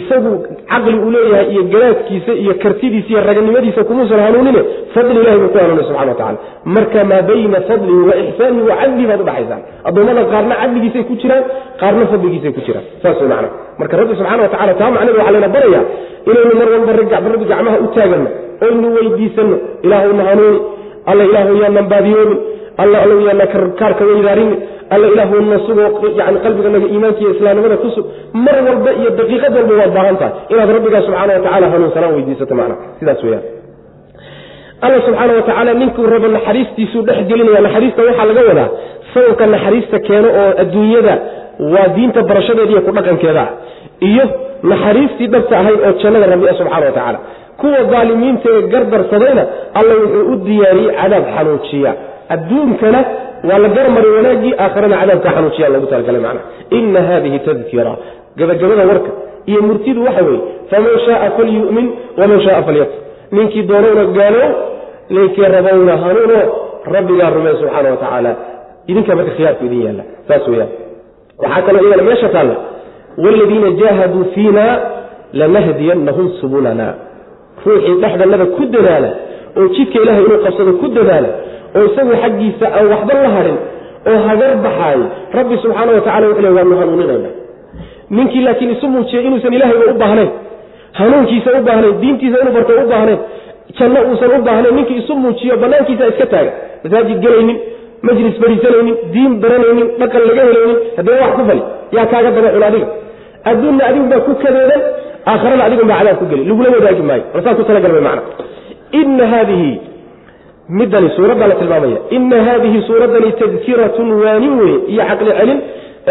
isagu caqli uu leeyahay iyo garaadkiisa iyo kartidiisa iyo raganimadiisa kumuusan hanuunine fadli ilahi buu ku hanuunay subxana wa tacala marka maa bayna fadlihi wa ixsaanihi wa cadlihi baad udhaxaysaan addoommada qaarna cadligiisay ku jiraan qaarna fadligiisay ku jiraan. Saas way macna. Marka rabbi subxana wa tacala taa macneed waxaa layna baraya inaynu mar walba rabbi gacmaha u taaganno oynu weydiisanno ilaahuna hanuuni alla ilaahu yaanan baadiyoomin alla allow yaana kaarka weydaarini alla ilaahuna sugoo yani qalbiganaga iimaanka iyo islaamnimada ku sug mar walba iyo daqiiqad walba waad baahan tahay inaad rabbigaa subxaana wa tacala hanuunsanaan weydiisato macna. Sidaas weyaan alla subxaana wa tacaala ninkuu rabo naxariistiisuu dhex gelinaya naxariista waxaa laga wadaa sababka naxariista keeno oo adduunyada waa diinta barashadeeda iyo ku dhaqankeeda iyo naxariistii dhabta ahayd oo jannada rabbi ah subxana wa tacaala. Kuwa daalimiinta ee gardarsadayna alla wuxuu u diyaariyey cadaab xanuujiya adduunkana waa la garmari wanaaggii aakharana cadaabka xanuujiya loogu talagalay macna ina hadihi tadkira gabagabada warka iyo murtidu waxa weeye faman shaaa falyu'min waman shaaa falyakfur. Ninkii doonowna gaalow ninkii rabowna hanuuno rabbigaa rumee subxaana wa tacaala idinka marka khiyaarku idin yaalla. Saas weyaan waxaa kaloo iyagana meesha taalla. Waaladiina jaahaduu fiina lanahdiyannahum subulana ruuxii dhexdannada ku dadaala oo jidka ilaahay inuu qabsado ku dadaala oo isagu xaggiisa aan waxba la hadhin oo hagar baxaayo rabbi subxaana wa tacala wuxu le waanu hanuuninayna ninkii laakiin isu muujiyey inuusan ilaahayba u baahnayn hanuunkiisa u baahnayn diintiisa inuu barto u baahnayn janno uusan u baahnayn ninkii isu muujiyo bannaankiisa iska taaga. Masaajid gelaynin majlis fadhiisanaynin diin baranaynin dhaqan laga helaynin haddee wax ku fali yaa kaaga daba cun adiga. Adduunna adigunbaa ku kadeedan aakharana adigunbaa cadaab ku geli lagula wadaagi maayo. Warsaa ku talagal way macna. Ina haadihi midani suuraddaa la tilmaamaya. Ina haadihi suuraddani tadkiratun waanin weye iyo caqli celin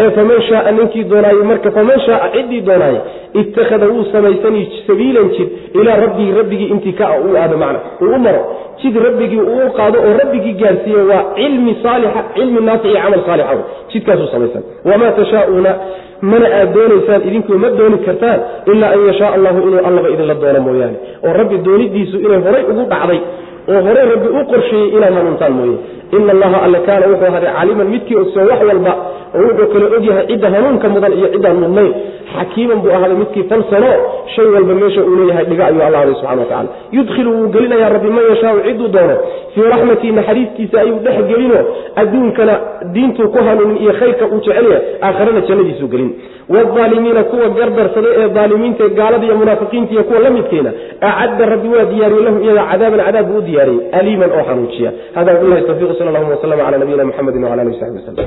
ee faman shaaa ninkii doonaaye marka faman shaaa ciddii doonaaye ittakhada wuu samaysani sabiilan jid ilaa rabbihi rabbigii intii ka uu aado macna uu u maro. Jid rabbigii uu qaado oo rabbigii gaarsiiye waa cilmi saalixa cilmi naafic iyo camal saalixa jidkaasuu samaysan wamaa tashaauuna mana aad doonaysaan idinku ma dooni kartaan ilaa an yashaa allahu inuu allaba idinla doono mooyaane. Oo rabbi doonidiisu inay horay ugu dhacday oo horey rabbi u qorsheeyey inaad hanuuntaan mooye ina allaha alle kaana wuxuu ahaday caaliman midkii ogsoon wax walba wuxuu kale ogyahay cidda hanuunka mudan iyo ciddaan mudnayn xakiiman buu ahaaday midkii falsano shay walba meesha uu leeyahay dhiga ayuu alla haday subxana wa tacala yudkhilu wuu gelinayaa rabbi man yashaau cidduu doono fii raxmatii naxariistiisa ayuu dhex gelino adduunkana diintuu ku hanuunin iyo khayrka uu jecel yahay aakharana jannadiisuu gelin waalaalimiina kuwa gardarsaday ee daalimiinta gaalada iyo munaafiqiinta iyo kuwa la midkeena acadda rabbi waa diyaariyey lahum iyaga cadaaban cadaab buu u diyaariyey aliiman oo xanuujiya hada wabilahi tawfiq sal allahuma waslama cala nabiyina muxamedi wala alihi wasaxbi waslm